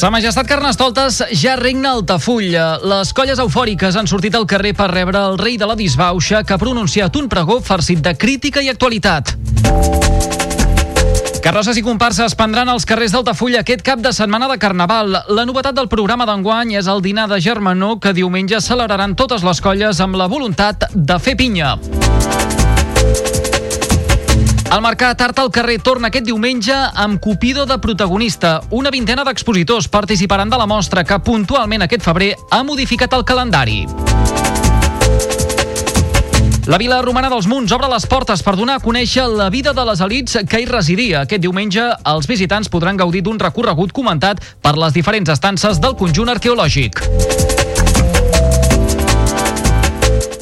Sa Majestat Carnestoltes ja regna Altafulla. Les colles eufòriques han sortit al carrer per rebre el rei de la disbauxa que ha pronunciat un pregó farcit de crítica i actualitat. Carrosses i comparses prendran als carrers d'Altafulla aquest cap de setmana de Carnaval. La novetat del programa d'enguany és el dinar de Germanó que diumenge celebraran totes les colles amb la voluntat de fer pinya. El Mercat Art al carrer torna aquest diumenge amb Cupido de protagonista. Una vintena d'expositors participaran de la mostra que puntualment aquest febrer ha modificat el calendari. La Vila Romana dels Munts obre les portes per donar a conèixer la vida de les elites que hi residia. Aquest diumenge els visitants podran gaudir d'un recorregut comentat per les diferents estances del conjunt arqueològic.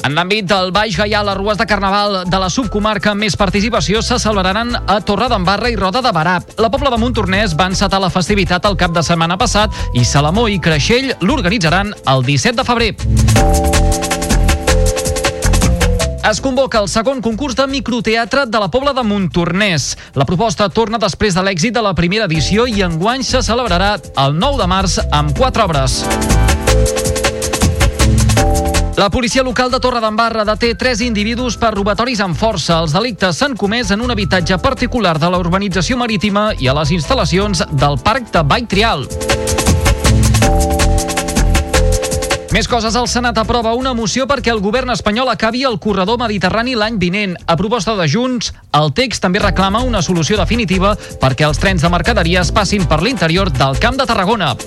En l'àmbit del Baix Gaià, les rues de Carnaval de la subcomarca amb més participació se celebraran a Torredembarra i Roda de Barà. La Pobla de Montornès va encetar la festivitat el cap de setmana passat i Salamó i Creixell l'organitzaran el 17 de febrer. Es convoca el segon concurs de microteatre de la Pobla de Montornès. La proposta torna després de l'èxit de la primera edició i enguany se celebrarà el 9 de març amb quatre obres. La policia local de Torredembarra deté tres individus per robatoris amb força. Els delictes s'han comès en un habitatge particular de la urbanització marítima i a les instal·lacions del Parc de Vall Trial. Més coses, el Senat aprova una moció perquè el govern espanyol acabi el corredor mediterrani l'any vinent. A proposta de Junts, el text també reclama una solució definitiva perquè els trens de mercaderies passin per l'interior del Camp de Tarragona.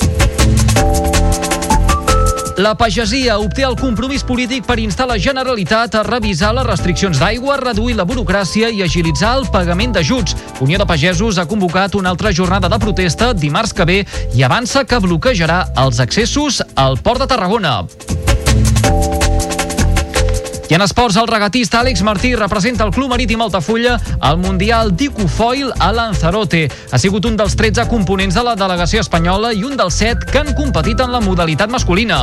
La pagesia obté el compromís polític per instar la Generalitat a revisar les restriccions d'aigua, reduir la burocràcia i agilitzar el pagament d'ajuts. Unió de Pagesos ha convocat una altra jornada de protesta dimarts que ve i avança que bloquejarà els accessos al Port de Tarragona. I en esports, el regatista Àlex Martí representa el Club Marítim Altafulla al Mundial d'Icofoil a Lanzarote. Ha sigut un dels 13 components de la delegació espanyola i un dels 7 que han competit en la modalitat masculina.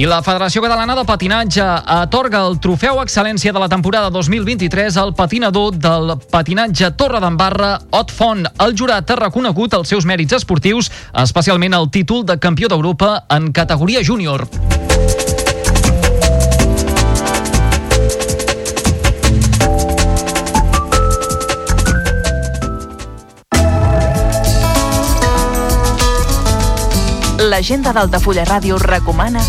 I la Federació Catalana de Patinatge atorga el trofeu excel·lència de la temporada 2023 al patinador del patinatge Torre d'Embarra, Ot Font. El jurat ha reconegut els seus mèrits esportius, especialment el títol de campió d'Europa en categoria júnior. L'agenda d'Altafulla Ràdio recomana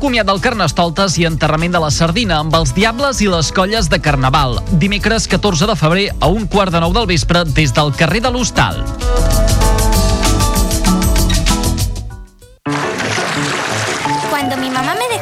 Comiat del Carnestoltes i enterrament de la Sardina amb els Diables i les colles de Carnaval. Dimecres 14 de febrer a un quart de nou del vespre des del carrer de l'Hostal.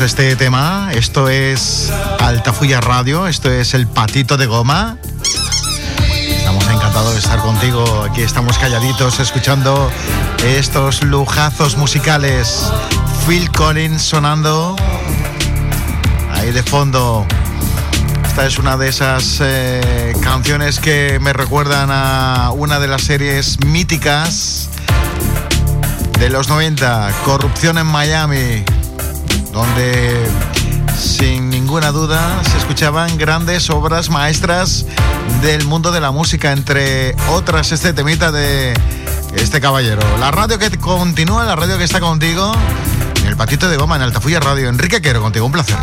Este tema, esto es Altafulla Radio, esto es El Patito de Goma. Estamos encantados de estar contigo, aquí estamos calladitos escuchando estos lujazos musicales. Phil Collins sonando ahí de fondo. Esta es una de esas eh, canciones que me recuerdan a una de las series míticas de los 90, Corrupción en Miami, donde sin ninguna duda se escuchaban grandes obras maestras del mundo de la música, entre otras este temita de este caballero. La radio que continúa, la radio que está contigo, en el patito de goma, en Altafulla Radio. Enrique Quero, contigo, un placer.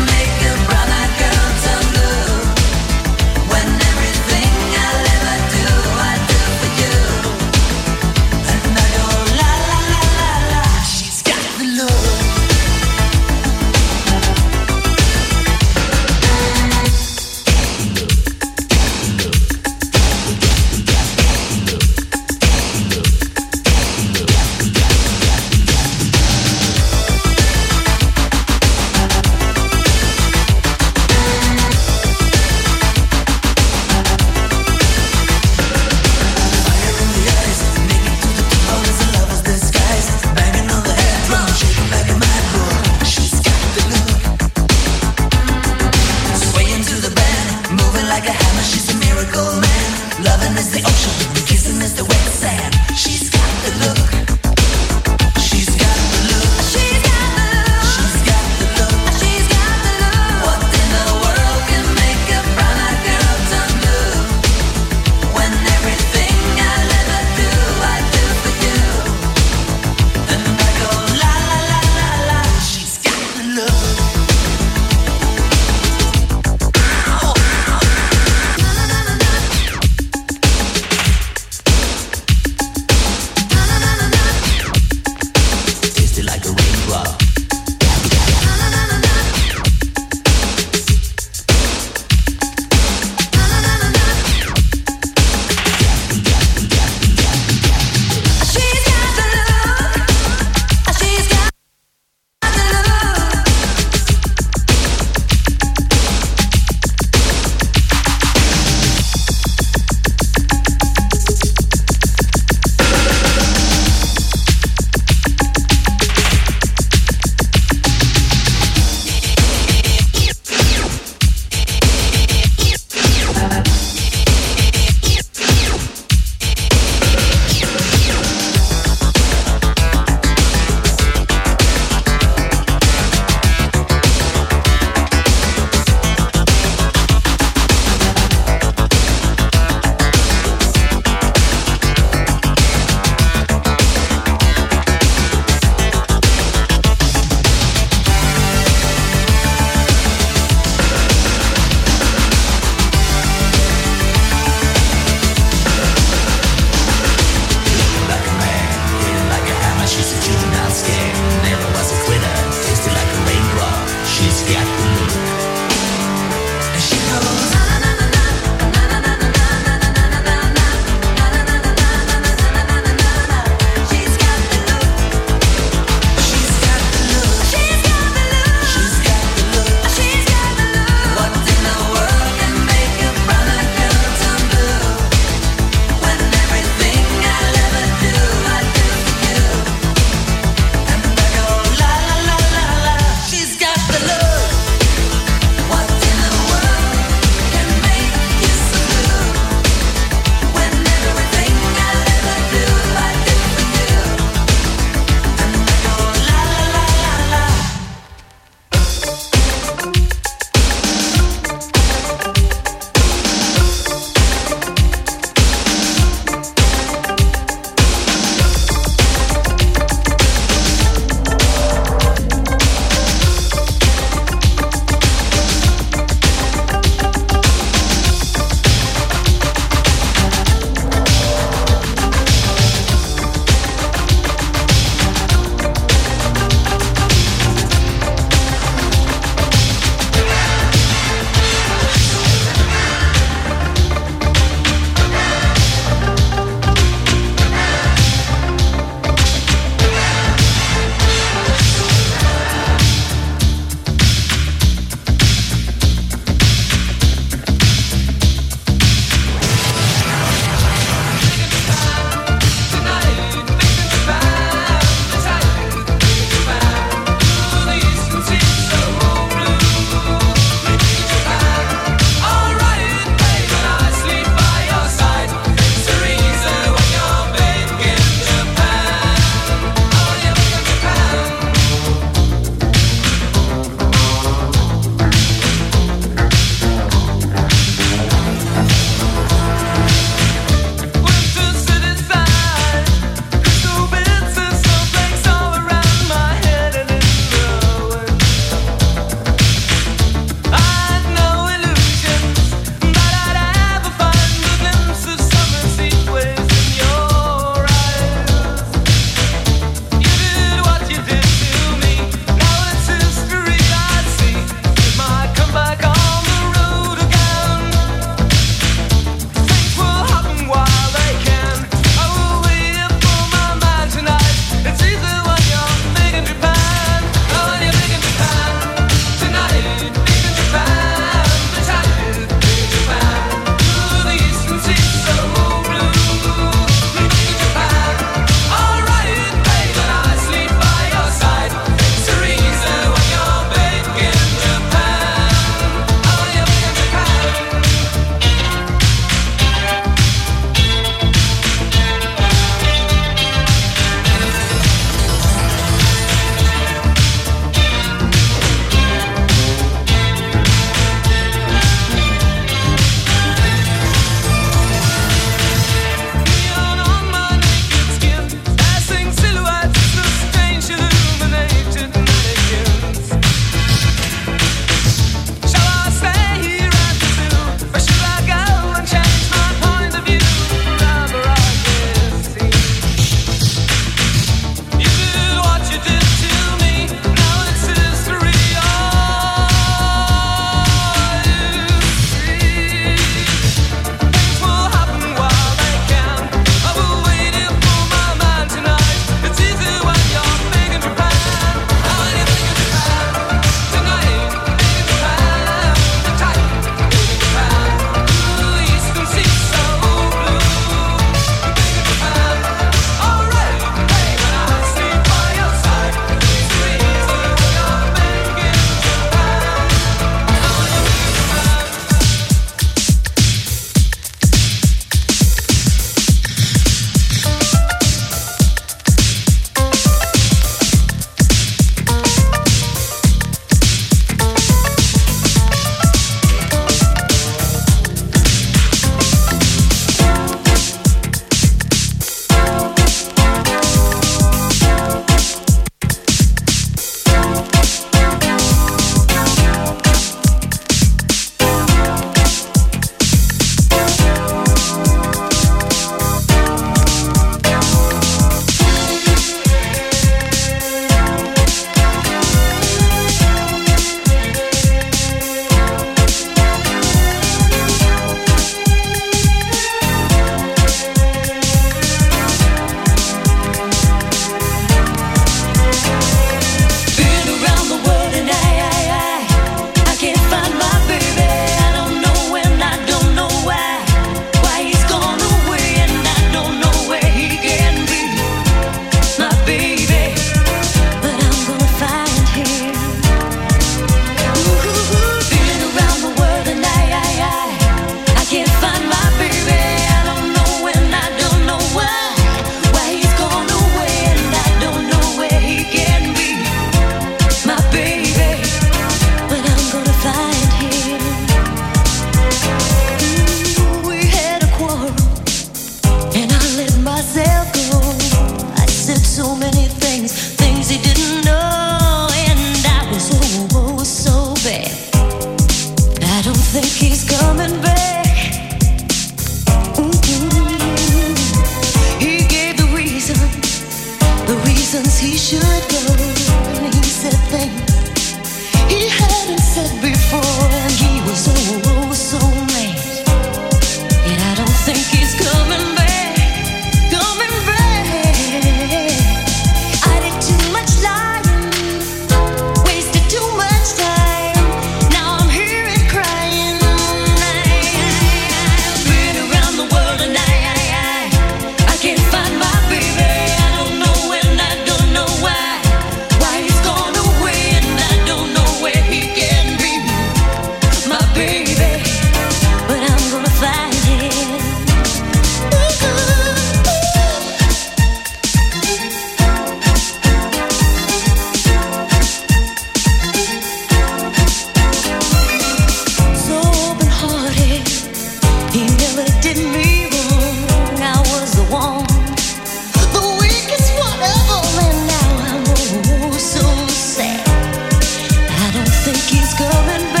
coming back.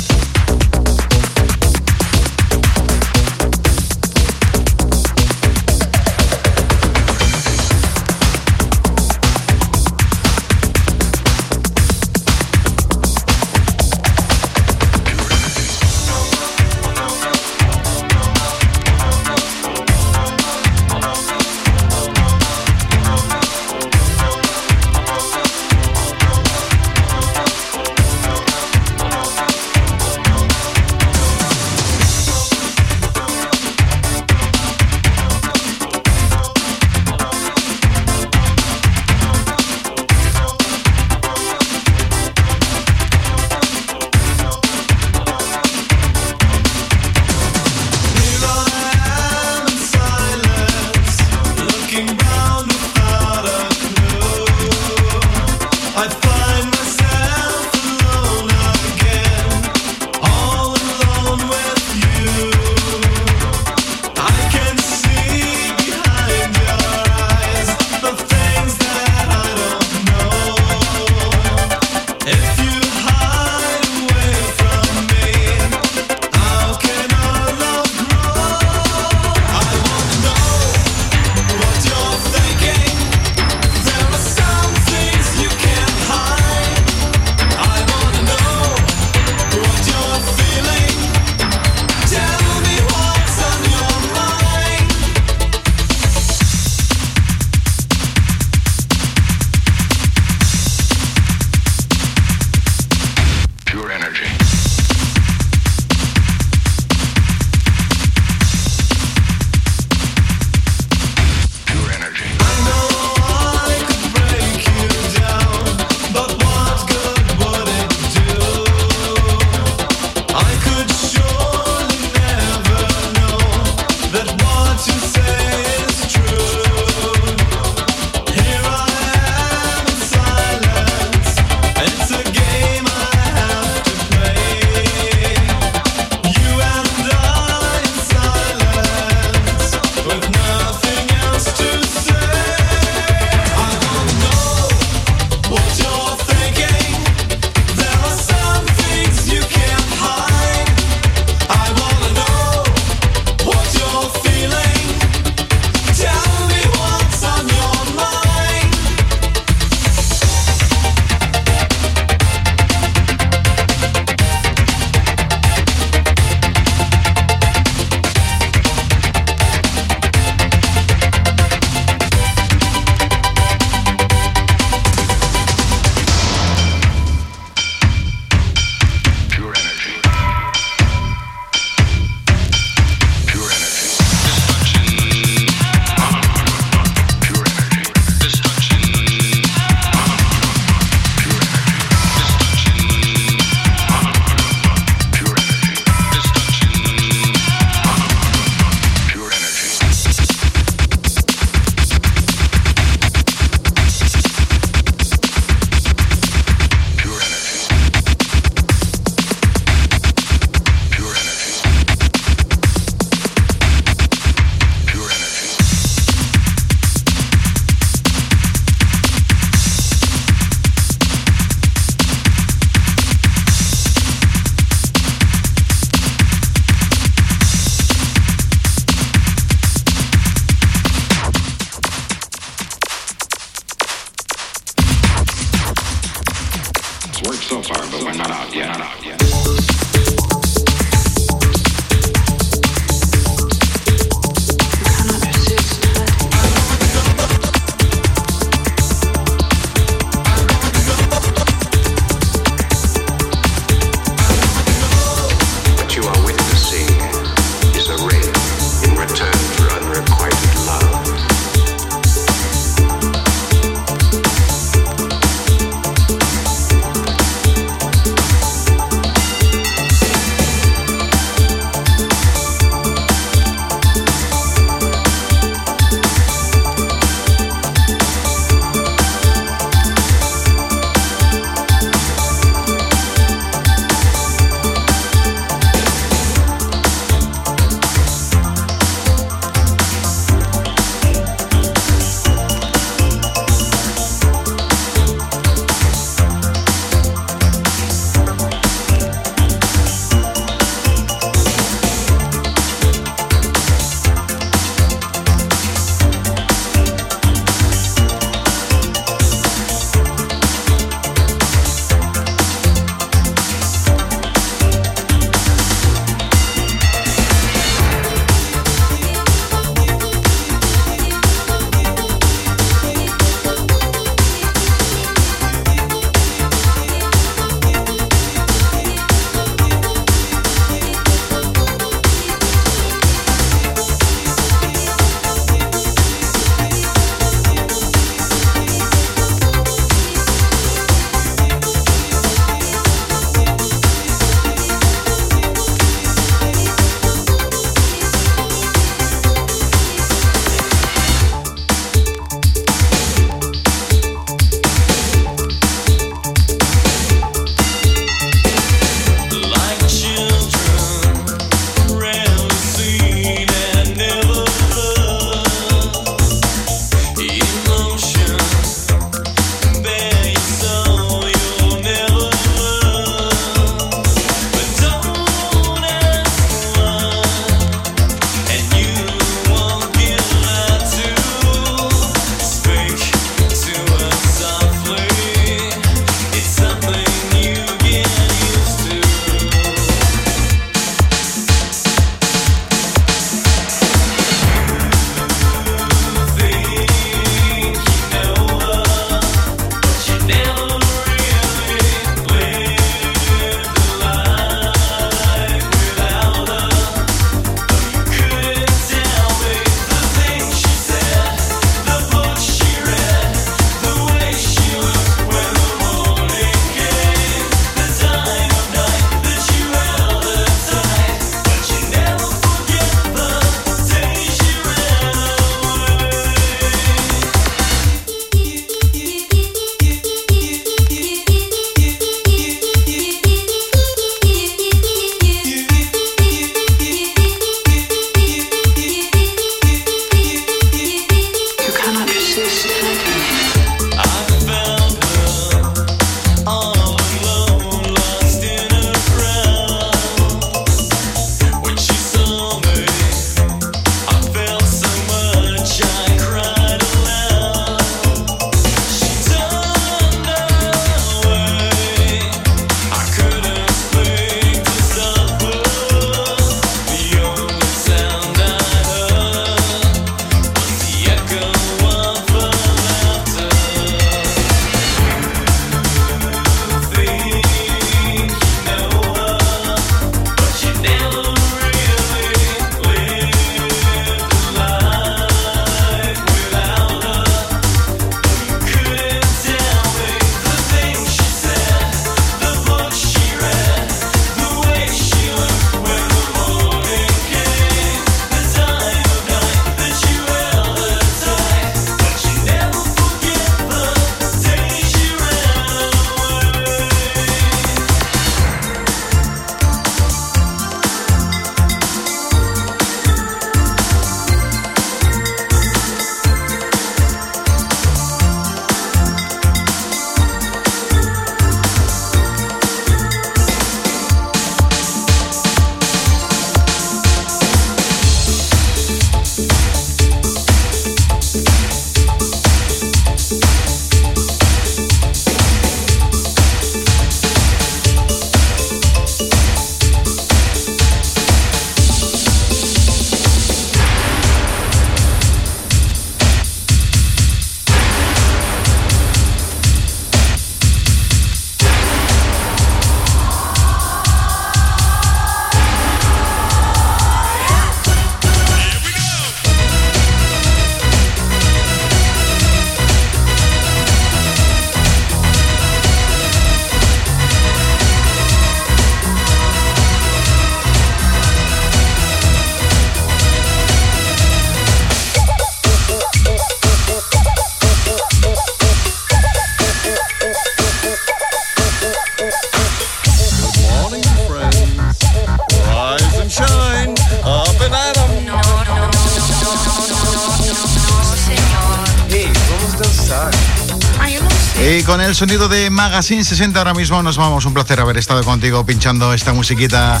El sonido de Magazine 60 ahora mismo nos vamos. Un placer haber estado contigo pinchando esta musiquita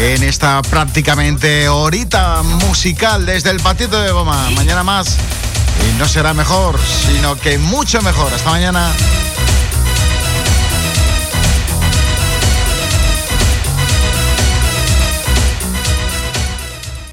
en esta prácticamente horita musical desde el patito de goma. Mañana más. Y no será mejor, sino que mucho mejor. Hasta mañana.